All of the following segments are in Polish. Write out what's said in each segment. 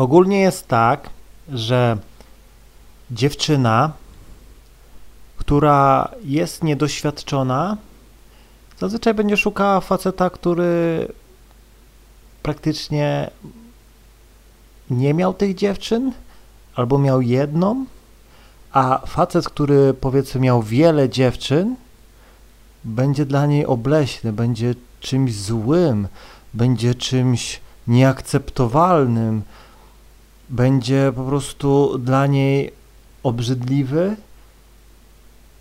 Ogólnie jest tak, że dziewczyna, która jest niedoświadczona, zazwyczaj będzie szukała faceta, który praktycznie nie miał tych dziewczyn, albo miał jedną, a facet, który powiedzmy miał wiele dziewczyn, będzie dla niej obleśny, będzie czymś złym, będzie czymś nieakceptowalnym, będzie po prostu dla niej obrzydliwy.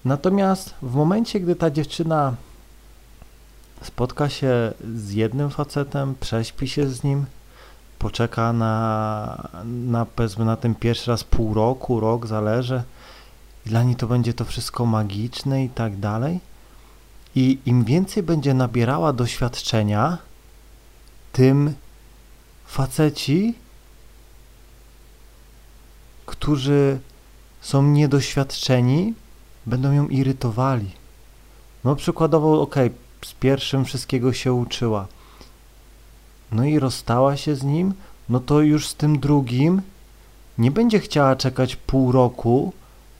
Natomiast w momencie, gdy ta dziewczyna spotka się z jednym facetem, prześpi się z nim, poczeka na, na powiedzmy na ten pierwszy raz pół roku, rok, zależy, dla niej to będzie to wszystko magiczne i tak dalej. I im więcej będzie nabierała doświadczenia, tym faceci, którzy są niedoświadczeni, będą ją irytowali. No przykładowo, ok, z pierwszym wszystkiego się uczyła. No i rozstała się z nim, no to już z tym drugim nie będzie chciała czekać pół roku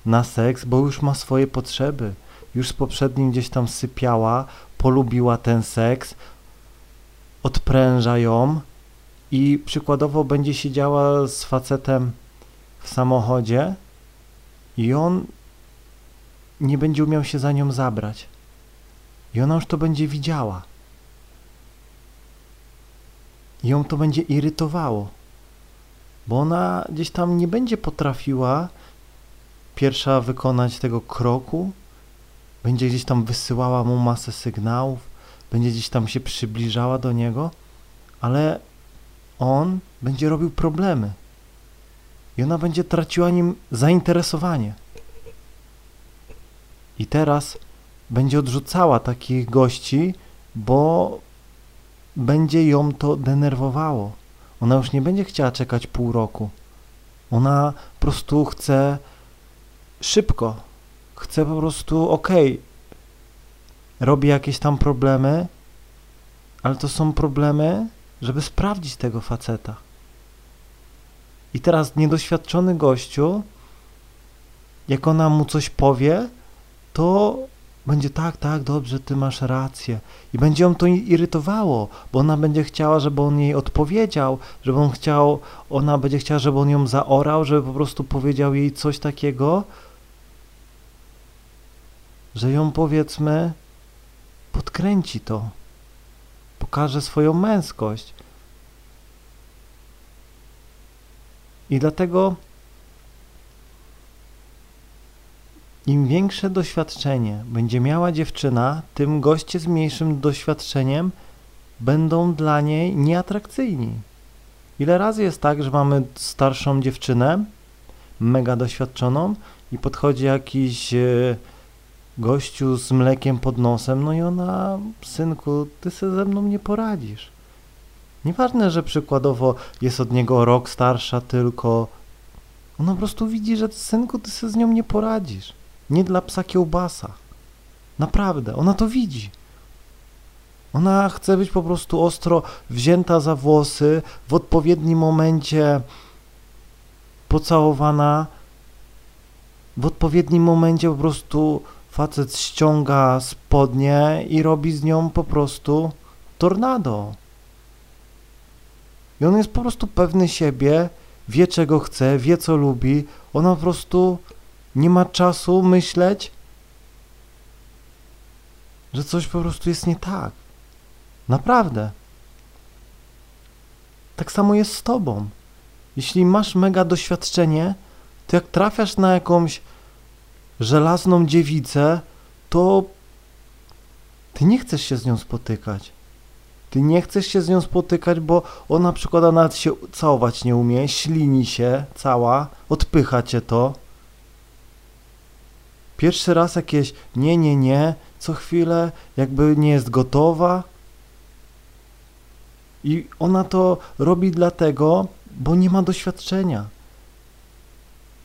na seks, bo już ma swoje potrzeby. Już z poprzednim gdzieś tam sypiała, polubiła ten seks, odpręża ją i przykładowo będzie siedziała z facetem w samochodzie i on nie będzie umiał się za nią zabrać. I ona już to będzie widziała. I ją to będzie irytowało, bo ona gdzieś tam nie będzie potrafiła pierwsza wykonać tego kroku, będzie gdzieś tam wysyłała mu masę sygnałów, będzie gdzieś tam się przybliżała do niego, ale on będzie robił problemy i ona będzie traciła nim zainteresowanie. I teraz będzie odrzucała takich gości, bo będzie ją to denerwowało. Ona już nie będzie chciała czekać pół roku. Ona po prostu chce szybko. Chce po prostu, okej, okay, robi jakieś tam problemy, ale to są problemy, żeby sprawdzić tego faceta. I teraz niedoświadczony gościu, jak ona mu coś powie, to będzie tak, tak, dobrze, ty masz rację. I będzie ją to irytowało, bo ona będzie chciała, żeby on jej odpowiedział, żeby on chciał, ona będzie chciała, żeby on ją zaorał, żeby po prostu powiedział jej coś takiego, że ją powiedzmy podkręci to, pokaże swoją męskość. I dlatego im większe doświadczenie będzie miała dziewczyna, tym goście z mniejszym doświadczeniem będą dla niej nieatrakcyjni. Ile razy jest tak, że mamy starszą dziewczynę, mega doświadczoną i podchodzi jakiś e, gościu z mlekiem pod nosem, no i ona, synku, ty sobie ze mną nie poradzisz. Nieważne, że przykładowo jest od niego rok starsza tylko, ona po prostu widzi, że synku, ty sobie z nią nie poradzisz. Nie dla psa kiełbasa. Naprawdę, ona to widzi. Ona chce być po prostu ostro wzięta za włosy, w odpowiednim momencie pocałowana, w odpowiednim momencie po prostu facet ściąga spodnie i robi z nią po prostu tornado. I on jest po prostu pewny siebie, wie czego chce, wie co lubi. Ona po prostu nie ma czasu myśleć, że coś po prostu jest nie tak. Naprawdę. Tak samo jest z tobą. Jeśli masz mega doświadczenie, to jak trafiasz na jakąś żelazną dziewicę, to ty nie chcesz się z nią spotykać. Ty nie chcesz się z nią spotykać, bo ona na przykład nawet się całować nie umie, ślini się cała, odpycha cię to. Pierwszy raz jakieś nie, nie, nie, co chwilę jakby nie jest gotowa. I ona to robi dlatego, bo nie ma doświadczenia.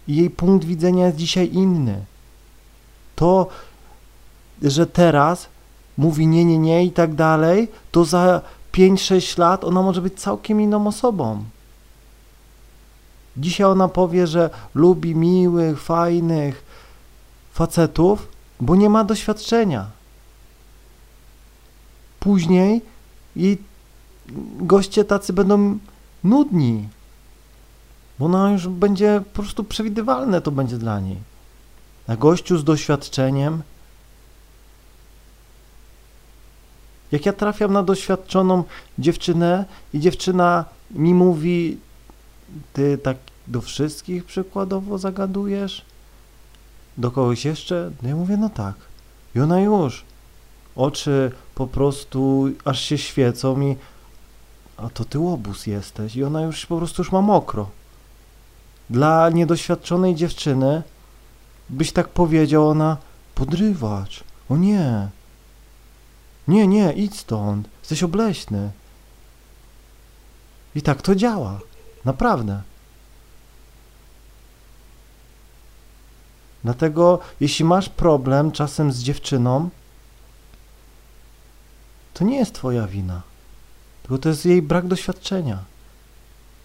I jej punkt widzenia jest dzisiaj inny. To, że teraz mówi nie, nie, nie i tak dalej, to za 5-6 lat ona może być całkiem inną osobą. Dzisiaj ona powie, że lubi miłych, fajnych facetów, bo nie ma doświadczenia. Później jej goście tacy będą nudni, bo ona już będzie po prostu przewidywalne to będzie dla niej. A gościu z doświadczeniem Jak ja trafiam na doświadczoną dziewczynę i dziewczyna mi mówi, ty tak do wszystkich przykładowo zagadujesz? Do kogoś jeszcze? No ja mówię, no tak. I ona już. Oczy po prostu aż się świecą i a to ty łobuz jesteś. I ona już po prostu już ma mokro. Dla niedoświadczonej dziewczyny byś tak powiedział, ona podrywacz. O nie, nie, nie, idź stąd. Jesteś obleśny. I tak to działa. Naprawdę. Dlatego, jeśli masz problem czasem z dziewczyną, to nie jest twoja wina. Tylko to jest jej brak doświadczenia.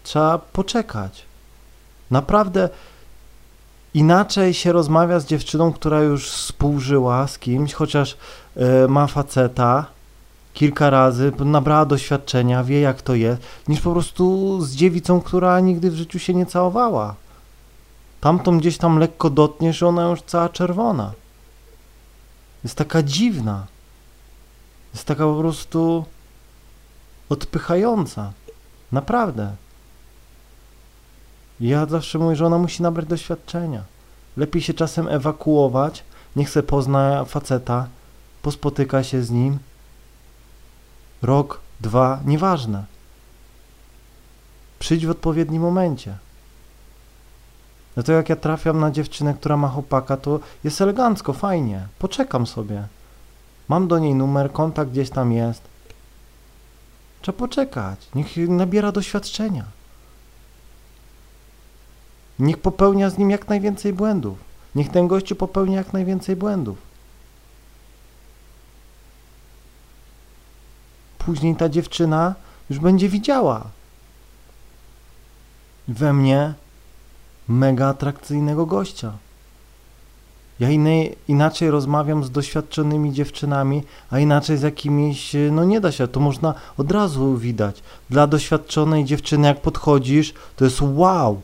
Trzeba poczekać. Naprawdę inaczej się rozmawia z dziewczyną, która już współżyła z kimś, chociaż y, ma faceta kilka razy, nabrała doświadczenia, wie jak to jest, niż po prostu z dziewicą, która nigdy w życiu się nie całowała. Tamtą gdzieś tam lekko dotniesz, ona już cała czerwona. Jest taka dziwna. Jest taka po prostu odpychająca. Naprawdę. Ja zawsze mówię, że ona musi nabrać doświadczenia. Lepiej się czasem ewakuować, niech se pozna faceta, pospotyka się z nim. Rok, dwa, nieważne. Przyjdź w odpowiednim momencie. No to jak ja trafiam na dziewczynę, która ma chłopaka, to jest elegancko, fajnie. Poczekam sobie. Mam do niej numer, kontakt gdzieś tam jest. Trzeba poczekać. Niech nabiera doświadczenia. Niech popełnia z nim jak najwięcej błędów. Niech ten gościu popełnia jak najwięcej błędów. Później ta dziewczyna już będzie widziała we mnie mega atrakcyjnego gościa. Ja innej, inaczej rozmawiam z doświadczonymi dziewczynami, a inaczej z jakimiś, no nie da się, to można od razu widać. Dla doświadczonej dziewczyny, jak podchodzisz, to jest wow,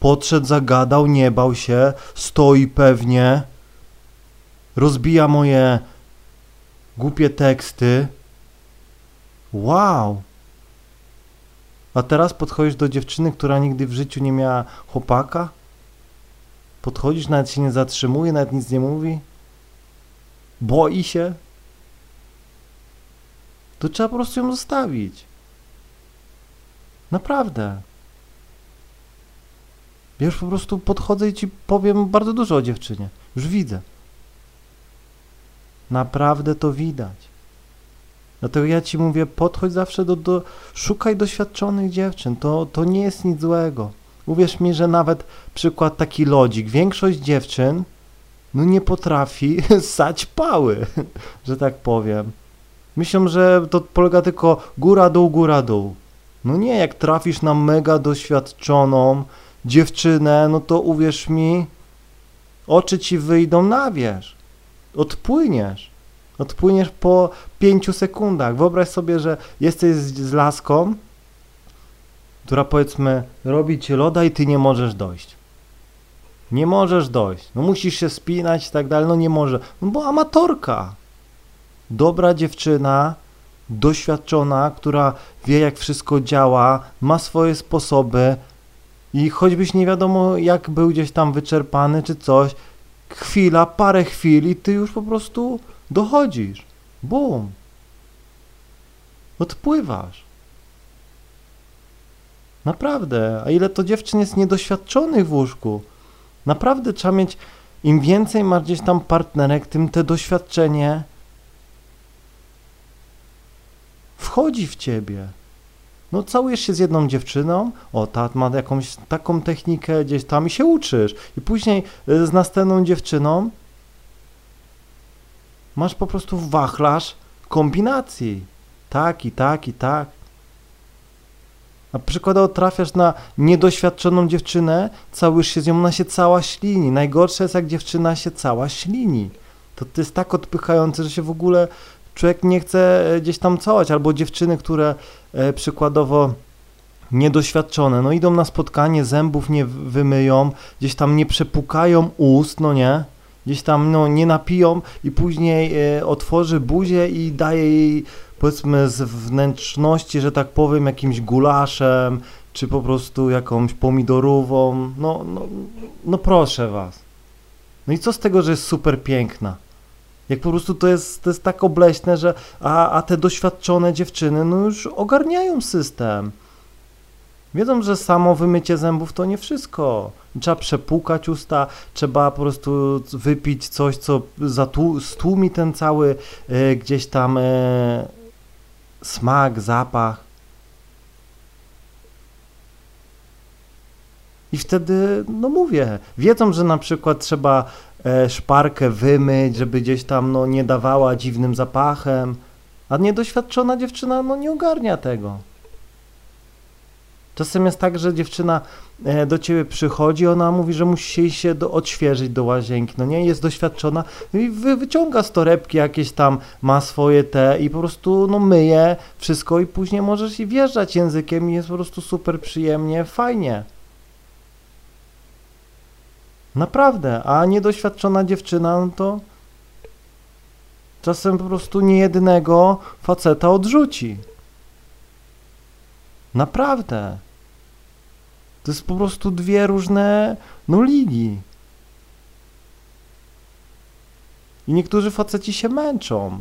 Podszedł, zagadał, nie bał się, stoi pewnie, rozbija moje głupie teksty. Wow! A teraz podchodzisz do dziewczyny, która nigdy w życiu nie miała chłopaka? Podchodzisz, nawet się nie zatrzymuje, nawet nic nie mówi? Boi się? To trzeba po prostu ją zostawić. Naprawdę. Już po prostu podchodzę i ci powiem bardzo dużo o dziewczynie. Już widzę. Naprawdę to widać. Dlatego ja ci mówię, podchodź zawsze do, do szukaj doświadczonych dziewczyn. To, to nie jest nic złego. Uwierz mi, że nawet przykład taki lodzik. Większość dziewczyn no nie potrafi ssać pały, że tak powiem. Myślą, że to polega tylko góra dół, góra dół. No nie, jak trafisz na mega doświadczoną, dziewczynę, no to uwierz mi, oczy ci wyjdą na wierzch. Odpłyniesz. Odpłyniesz po pięciu sekundach. Wyobraź sobie, że jesteś z, z laską, która powiedzmy robi ci loda i ty nie możesz dojść. Nie możesz dojść. No musisz się spinać i tak dalej. No nie może. No bo amatorka. Dobra dziewczyna, doświadczona, która wie jak wszystko działa, ma swoje sposoby, i choćbyś nie wiadomo jak był gdzieś tam wyczerpany czy coś, chwila, parę chwil i ty już po prostu dochodzisz. Bum. Odpływasz. Naprawdę. A ile to dziewczyn jest niedoświadczonych w łóżku? Naprawdę trzeba mieć, im więcej masz gdzieś tam partnerek, tym te doświadczenie wchodzi w ciebie. No całujesz się z jedną dziewczyną, o ta ma jakąś taką technikę gdzieś tam i się uczysz. I później y, z następną dziewczyną masz po prostu wachlarz kombinacji. Tak i tak i tak. A przykładowo trafiasz na niedoświadczoną dziewczynę, całujesz się z nią, ona się cała ślini. Najgorsze jest, jak dziewczyna się cała ślini. To, to jest tak odpychające, że się w ogóle człowiek nie chce e, gdzieś tam całać. Albo dziewczyny, które przykładowo niedoświadczone, no idą na spotkanie, zębów nie wymyją, gdzieś tam nie przepukają ust, no nie, gdzieś tam no, nie napiją i później e, otworzy buzię i daje jej powiedzmy z wnętrzności, że tak powiem, jakimś gulaszem, czy po prostu jakąś pomidorową, no, no, no proszę was. No i co z tego, że jest super piękna? Jak po prostu to jest, to jest tak obleśne, że a, a te doświadczone dziewczyny no już ogarniają system. Wiedzą, że samo wymycie zębów to nie wszystko. Trzeba przepłukać usta, trzeba po prostu wypić coś, co stłumi ten cały e, gdzieś tam e, smak, zapach. I wtedy, no mówię, wiedzą, że na przykład trzeba szparkę wymyć, żeby gdzieś tam no, nie dawała dziwnym zapachem, a niedoświadczona dziewczyna no, nie ogarnia tego. Czasem jest tak, że dziewczyna e, do ciebie przychodzi, ona mówi, że musi się do, odświeżyć do łazienki, no nie, jest doświadczona i wy, wyciąga z torebki jakieś tam, ma swoje te i po prostu no myje wszystko i później możesz i wjeżdżać językiem i jest po prostu super przyjemnie, fajnie. Naprawdę, a niedoświadczona dziewczyna, no to czasem po prostu niejednego faceta odrzuci. Naprawdę. To jest po prostu dwie różne, no, ligi. I niektórzy faceci się męczą.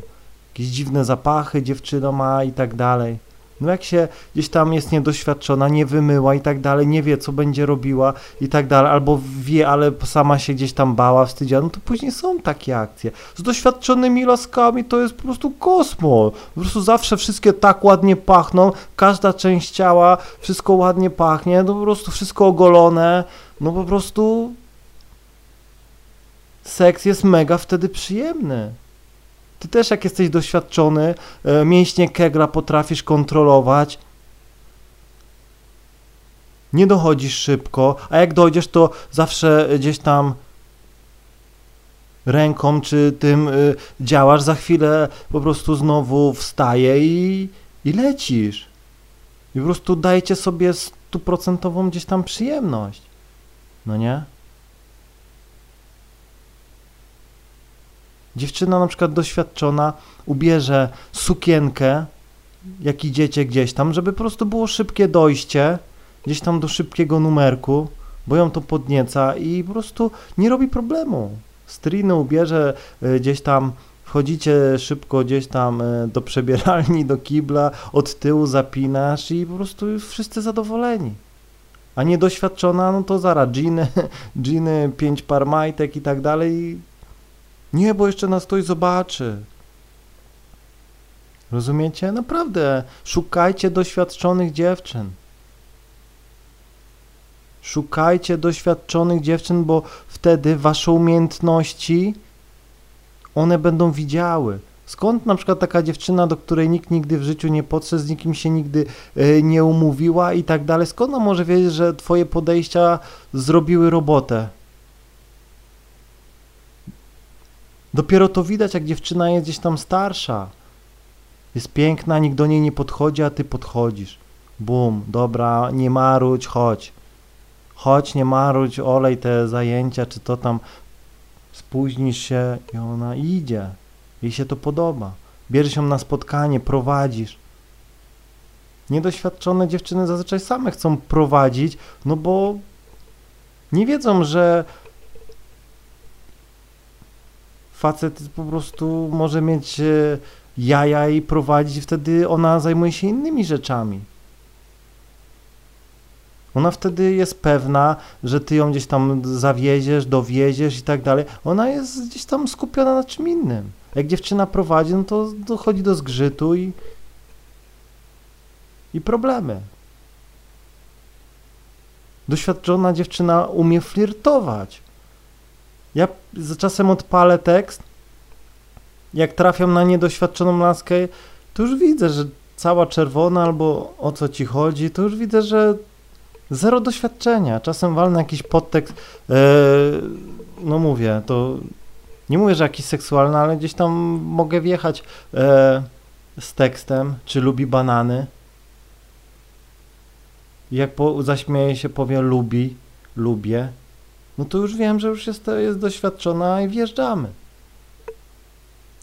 Jakieś dziwne zapachy dziewczyna ma i tak dalej. No jak się gdzieś tam jest niedoświadczona, nie wymyła i tak dalej, nie wie co będzie robiła i tak dalej, albo wie, ale sama się gdzieś tam bała, wstydziła, no to później są takie akcje. Z doświadczonymi laskami to jest po prostu kosmos. Po prostu zawsze wszystkie tak ładnie pachną, każda część ciała, wszystko ładnie pachnie, no po prostu wszystko ogolone, no po prostu seks jest mega wtedy przyjemny. Ty też jak jesteś doświadczony, e, mięśnie kegla potrafisz kontrolować, nie dochodzisz szybko, a jak dojdziesz, to zawsze gdzieś tam ręką czy tym y, działasz, za chwilę po prostu znowu wstaje i, i lecisz. I po prostu dajecie sobie stuprocentową gdzieś tam przyjemność. No nie? Dziewczyna na przykład doświadczona ubierze sukienkę, jak idziecie gdzieś tam, żeby po prostu było szybkie dojście, gdzieś tam do szybkiego numerku, bo ją to podnieca i po prostu nie robi problemu. Striny ubierze e, gdzieś tam, wchodzicie szybko gdzieś tam e, do przebieralni, do kibla, od tyłu zapinasz i po prostu wszyscy zadowoleni. A niedoświadczona, no to zaraz dżiny, dżiny, pięć par majtek i tak dalej nie, bo jeszcze nas ktoś zobaczy. Rozumiecie? Naprawdę, szukajcie doświadczonych dziewczyn. Szukajcie doświadczonych dziewczyn, bo wtedy wasze umiejętności one będą widziały. Skąd na przykład taka dziewczyna, do której nikt nigdy w życiu nie podszedł, z nikim się nigdy y, nie umówiła i tak dalej, skąd ona może wiedzieć, że twoje podejścia zrobiły robotę? Dopiero to widać, jak dziewczyna jest gdzieś tam starsza. Jest piękna, nikt do niej nie podchodzi, a ty podchodzisz. Bum, dobra, nie marudź, chodź. Chodź, nie marudź, olej te zajęcia, czy to tam. Spóźnisz się i ona idzie. Jej się to podoba. Bierzesz ją na spotkanie, prowadzisz. Niedoświadczone dziewczyny zazwyczaj same chcą prowadzić, no bo nie wiedzą, że facet po prostu może mieć e, jaja i prowadzić, wtedy ona zajmuje się innymi rzeczami. Ona wtedy jest pewna, że ty ją gdzieś tam zawieziesz, dowieziesz i tak dalej. Ona jest gdzieś tam skupiona na czym innym. Jak dziewczyna prowadzi, no to dochodzi do zgrzytu i, i problemy. Doświadczona dziewczyna umie flirtować. Ja czasem odpalę tekst, jak trafiam na niedoświadczoną laskę, to już widzę, że cała czerwona albo o co ci chodzi, to już widzę, że zero doświadczenia. Czasem walnę jakiś podtekst, e, no mówię, to nie mówię, że jakiś seksualny, ale gdzieś tam mogę wjechać e, z tekstem, czy lubi banany. Jak po, zaśmieje się, powie lubi, lubię, no to już wiem, że już jest, jest doświadczona i wjeżdżamy.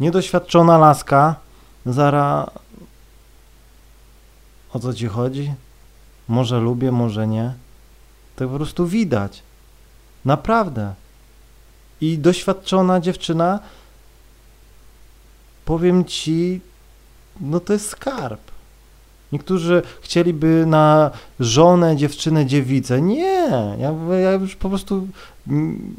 Niedoświadczona laska, zara o co ci chodzi? Może lubię, może nie. To po prostu widać. Naprawdę. I doświadczona dziewczyna, powiem ci, no to jest skarb. Niektórzy chcieliby na żonę, dziewczynę, dziewicę. Nie, ja, ja już po prostu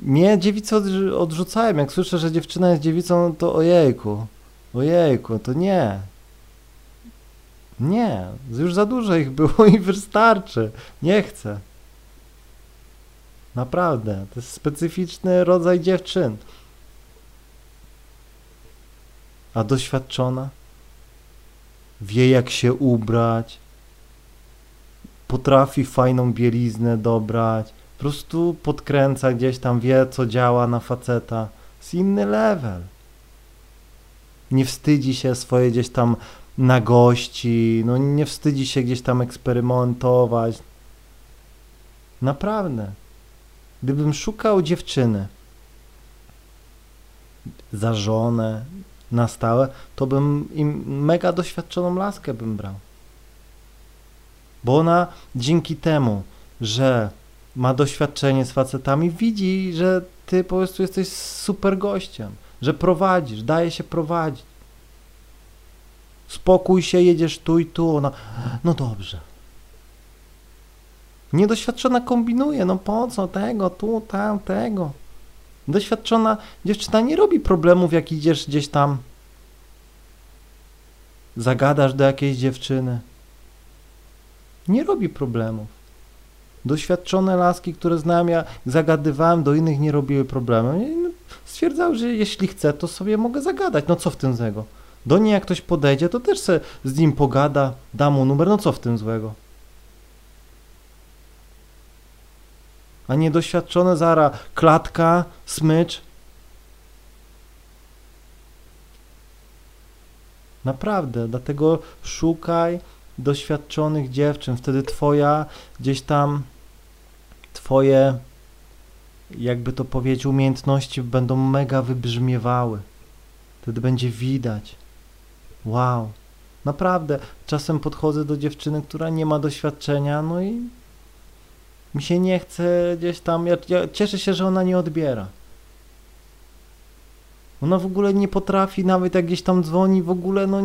mnie dziewice odrzucałem. Jak słyszę, że dziewczyna jest dziewicą, to ojejku, ojejku, to nie. Nie, już za dużo ich było i wystarczy. Nie chcę. Naprawdę, to jest specyficzny rodzaj dziewczyn. A doświadczona? Wie jak się ubrać, potrafi fajną bieliznę dobrać, po prostu podkręca gdzieś tam, wie co działa na faceta. Jest inny level. Nie wstydzi się swoje gdzieś tam na gości, no nie wstydzi się gdzieś tam eksperymentować. Naprawdę. Gdybym szukał dziewczyny za żonę, na stałe, to bym im mega doświadczoną laskę bym brał. Bo ona dzięki temu, że ma doświadczenie z facetami, widzi, że ty po prostu jesteś super gościem, że prowadzisz, daje się prowadzić. Spokój się, jedziesz tu i tu. Ona, no dobrze. Niedoświadczona kombinuje, no po co tego, tu, tam, tego. Doświadczona dziewczyna nie robi problemów, jak idziesz gdzieś tam, zagadasz do jakiejś dziewczyny. Nie robi problemów. Doświadczone laski, które znałem, ja zagadywałem, do innych nie robiły problemu. No, stwierdzały, że jeśli chcę, to sobie mogę zagadać. No co w tym złego? Do niej jak ktoś podejdzie, to też se z nim pogada, da mu numer, no co w tym złego? A niedoświadczone zara klatka, smycz. Naprawdę, dlatego szukaj doświadczonych dziewczyn, wtedy twoja gdzieś tam twoje jakby to powiedzieć umiejętności będą mega wybrzmiewały. Wtedy będzie widać. Wow. Naprawdę, czasem podchodzę do dziewczyny, która nie ma doświadczenia, no i mi się nie chce gdzieś tam. Ja, ja cieszę się, że ona nie odbiera. Ona w ogóle nie potrafi, nawet jak gdzieś tam dzwoni, w ogóle no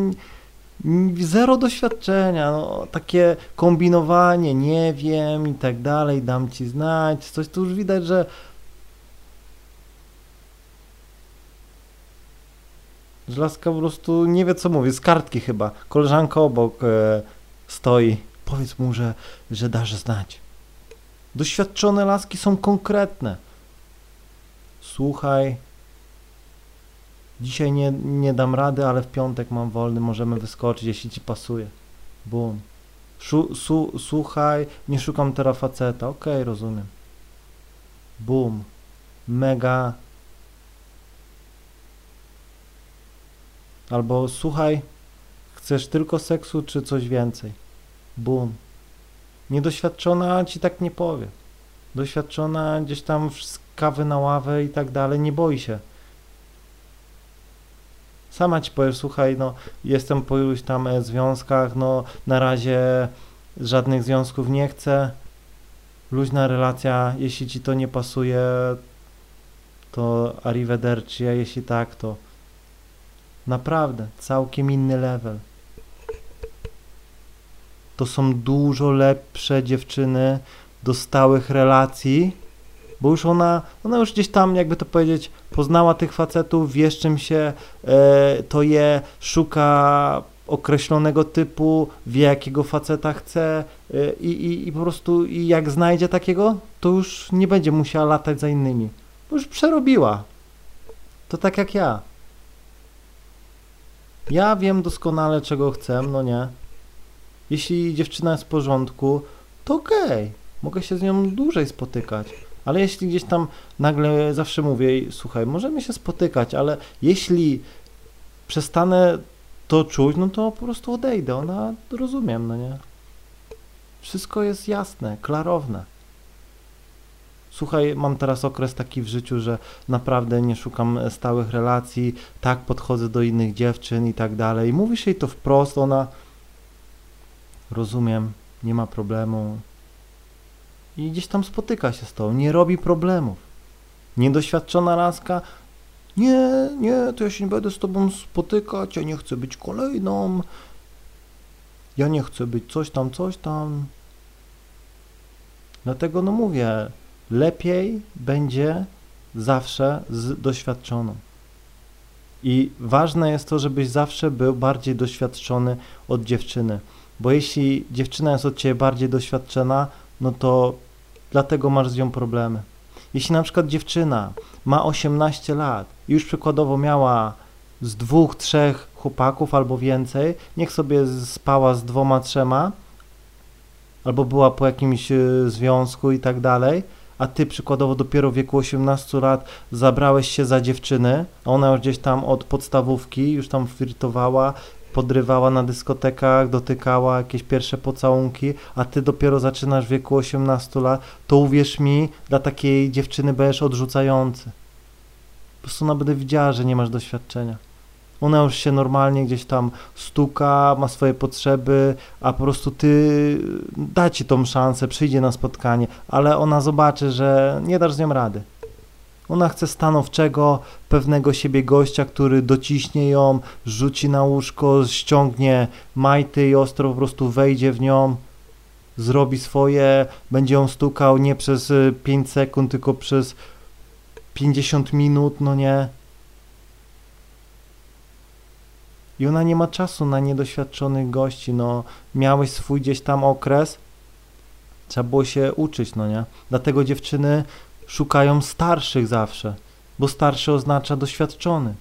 zero doświadczenia, no, takie kombinowanie, nie wiem i tak dalej, dam ci znać, coś tu już widać, że Żelazka po prostu nie wie co mówi, z kartki chyba. Koleżanka obok e, stoi. Powiedz mu, że, że dasz znać. Doświadczone laski są konkretne. Słuchaj, dzisiaj nie, nie dam rady, ale w piątek mam wolny, możemy wyskoczyć, jeśli ci pasuje. Bum. Szu, su, słuchaj, nie szukam teraz faceta. Okej, okay, rozumiem. Bum. Mega Albo słuchaj, chcesz tylko seksu czy coś więcej? Bum. Niedoświadczona ci tak nie powie. Doświadczona gdzieś tam z kawy na ławę i tak dalej, nie boi się. Sama ci powie, słuchaj, no jestem po iluś tam e, związkach, no na razie żadnych związków nie chcę. Luźna relacja, jeśli ci to nie pasuje, to arrivederci, a jeśli tak, to Naprawdę, całkiem inny level. To są dużo lepsze dziewczyny do stałych relacji, bo już ona, ona już gdzieś tam, jakby to powiedzieć, poznała tych facetów, wie czym się e, to je, szuka określonego typu, wie jakiego faceta chce e, i, i, i po prostu i jak znajdzie takiego, to już nie będzie musiała latać za innymi. Bo już przerobiła. To tak jak ja. Ja wiem doskonale, czego chcę, no nie. Jeśli dziewczyna jest w porządku, to okej, mogę się z nią dłużej spotykać. Ale jeśli gdzieś tam nagle zawsze mówię, słuchaj, możemy się spotykać, ale jeśli przestanę to czuć, no to po prostu odejdę. Ona rozumiem, no nie? Wszystko jest jasne, klarowne. Słuchaj, mam teraz okres taki w życiu, że naprawdę nie szukam stałych relacji, tak podchodzę do innych dziewczyn i tak dalej. Mówisz jej to wprost, ona rozumiem, nie ma problemu. I gdzieś tam spotyka się z tobą, nie robi problemów. Niedoświadczona laska, nie, nie, to ja się nie będę z tobą spotykać, ja nie chcę być kolejną, ja nie chcę być coś tam, coś tam. Dlatego no mówię, lepiej będzie zawsze z doświadczoną. I ważne jest to, żebyś zawsze był bardziej doświadczony od dziewczyny. Bo jeśli dziewczyna jest od ciebie bardziej doświadczona, no to dlatego masz z nią problemy. Jeśli na przykład dziewczyna ma 18 lat i już przykładowo miała z dwóch, trzech chłopaków albo więcej, niech sobie spała z dwoma, trzema, albo była po jakimś e, związku i tak dalej, a ty przykładowo dopiero w wieku 18 lat zabrałeś się za dziewczyny, a ona już gdzieś tam od podstawówki już tam flirtowała, podrywała na dyskotekach, dotykała jakieś pierwsze pocałunki, a ty dopiero zaczynasz w wieku 18 lat, to uwierz mi, dla takiej dziewczyny będziesz odrzucający. Po prostu ona będzie widziała, że nie masz doświadczenia. Ona już się normalnie gdzieś tam stuka, ma swoje potrzeby, a po prostu ty da ci tą szansę, przyjdzie na spotkanie, ale ona zobaczy, że nie dasz z nią rady. Ona chce stanowczego, pewnego siebie gościa, który dociśnie ją, rzuci na łóżko, ściągnie majty i ostro po prostu wejdzie w nią, zrobi swoje, będzie ją stukał nie przez 5 sekund, tylko przez 50 minut, no nie. I ona nie ma czasu na niedoświadczonych gości, no miałeś swój gdzieś tam okres, trzeba było się uczyć, no nie. Dlatego dziewczyny szukają starszych zawsze, bo starszy oznacza doświadczony.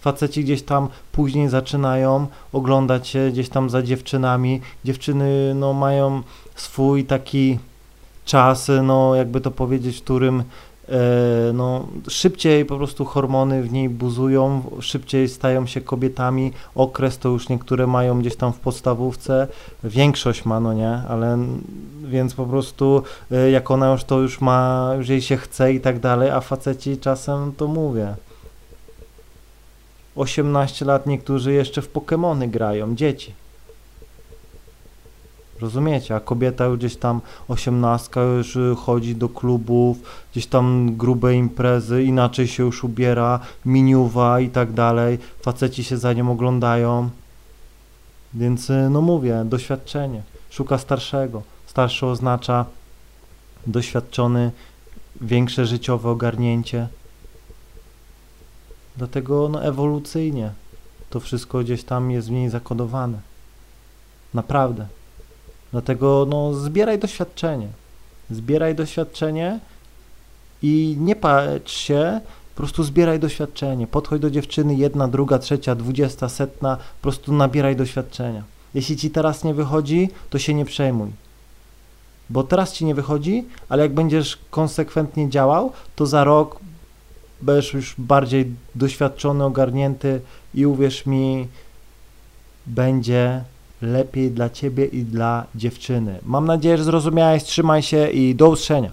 Faceci gdzieś tam później zaczynają oglądać się gdzieś tam za dziewczynami. Dziewczyny no, mają swój taki czas, no jakby to powiedzieć, w którym no, szybciej po prostu hormony w niej buzują, szybciej stają się kobietami. Okres to już niektóre mają gdzieś tam w podstawówce, większość ma, no nie, ale więc po prostu e, jak ona już to już ma, już jej się chce i tak dalej, a faceci czasem to mówię. 18 lat niektórzy jeszcze w Pokémony grają, dzieci. Rozumiecie? A kobieta już gdzieś tam osiemnastka już y, chodzi do klubów, gdzieś tam grube imprezy, inaczej się już ubiera, miniuwa i tak dalej. Faceci się za nią oglądają. Więc y, no mówię, doświadczenie. Szuka starszego. Starszy oznacza doświadczony, większe życiowe ogarnięcie. Dlatego no, ewolucyjnie to wszystko gdzieś tam jest w niej zakodowane. Naprawdę. Dlatego no, zbieraj doświadczenie. Zbieraj doświadczenie i nie patrz się, po prostu zbieraj doświadczenie. Podchodź do dziewczyny, jedna, druga, trzecia, dwudziesta, setna, po prostu nabieraj doświadczenia. Jeśli ci teraz nie wychodzi, to się nie przejmuj. Bo teraz ci nie wychodzi, ale jak będziesz konsekwentnie działał, to za rok będziesz już bardziej doświadczony, ogarnięty i uwierz mi, będzie lepiej dla ciebie i dla dziewczyny. Mam nadzieję, że zrozumiałeś, trzymaj się i do usłyszenia.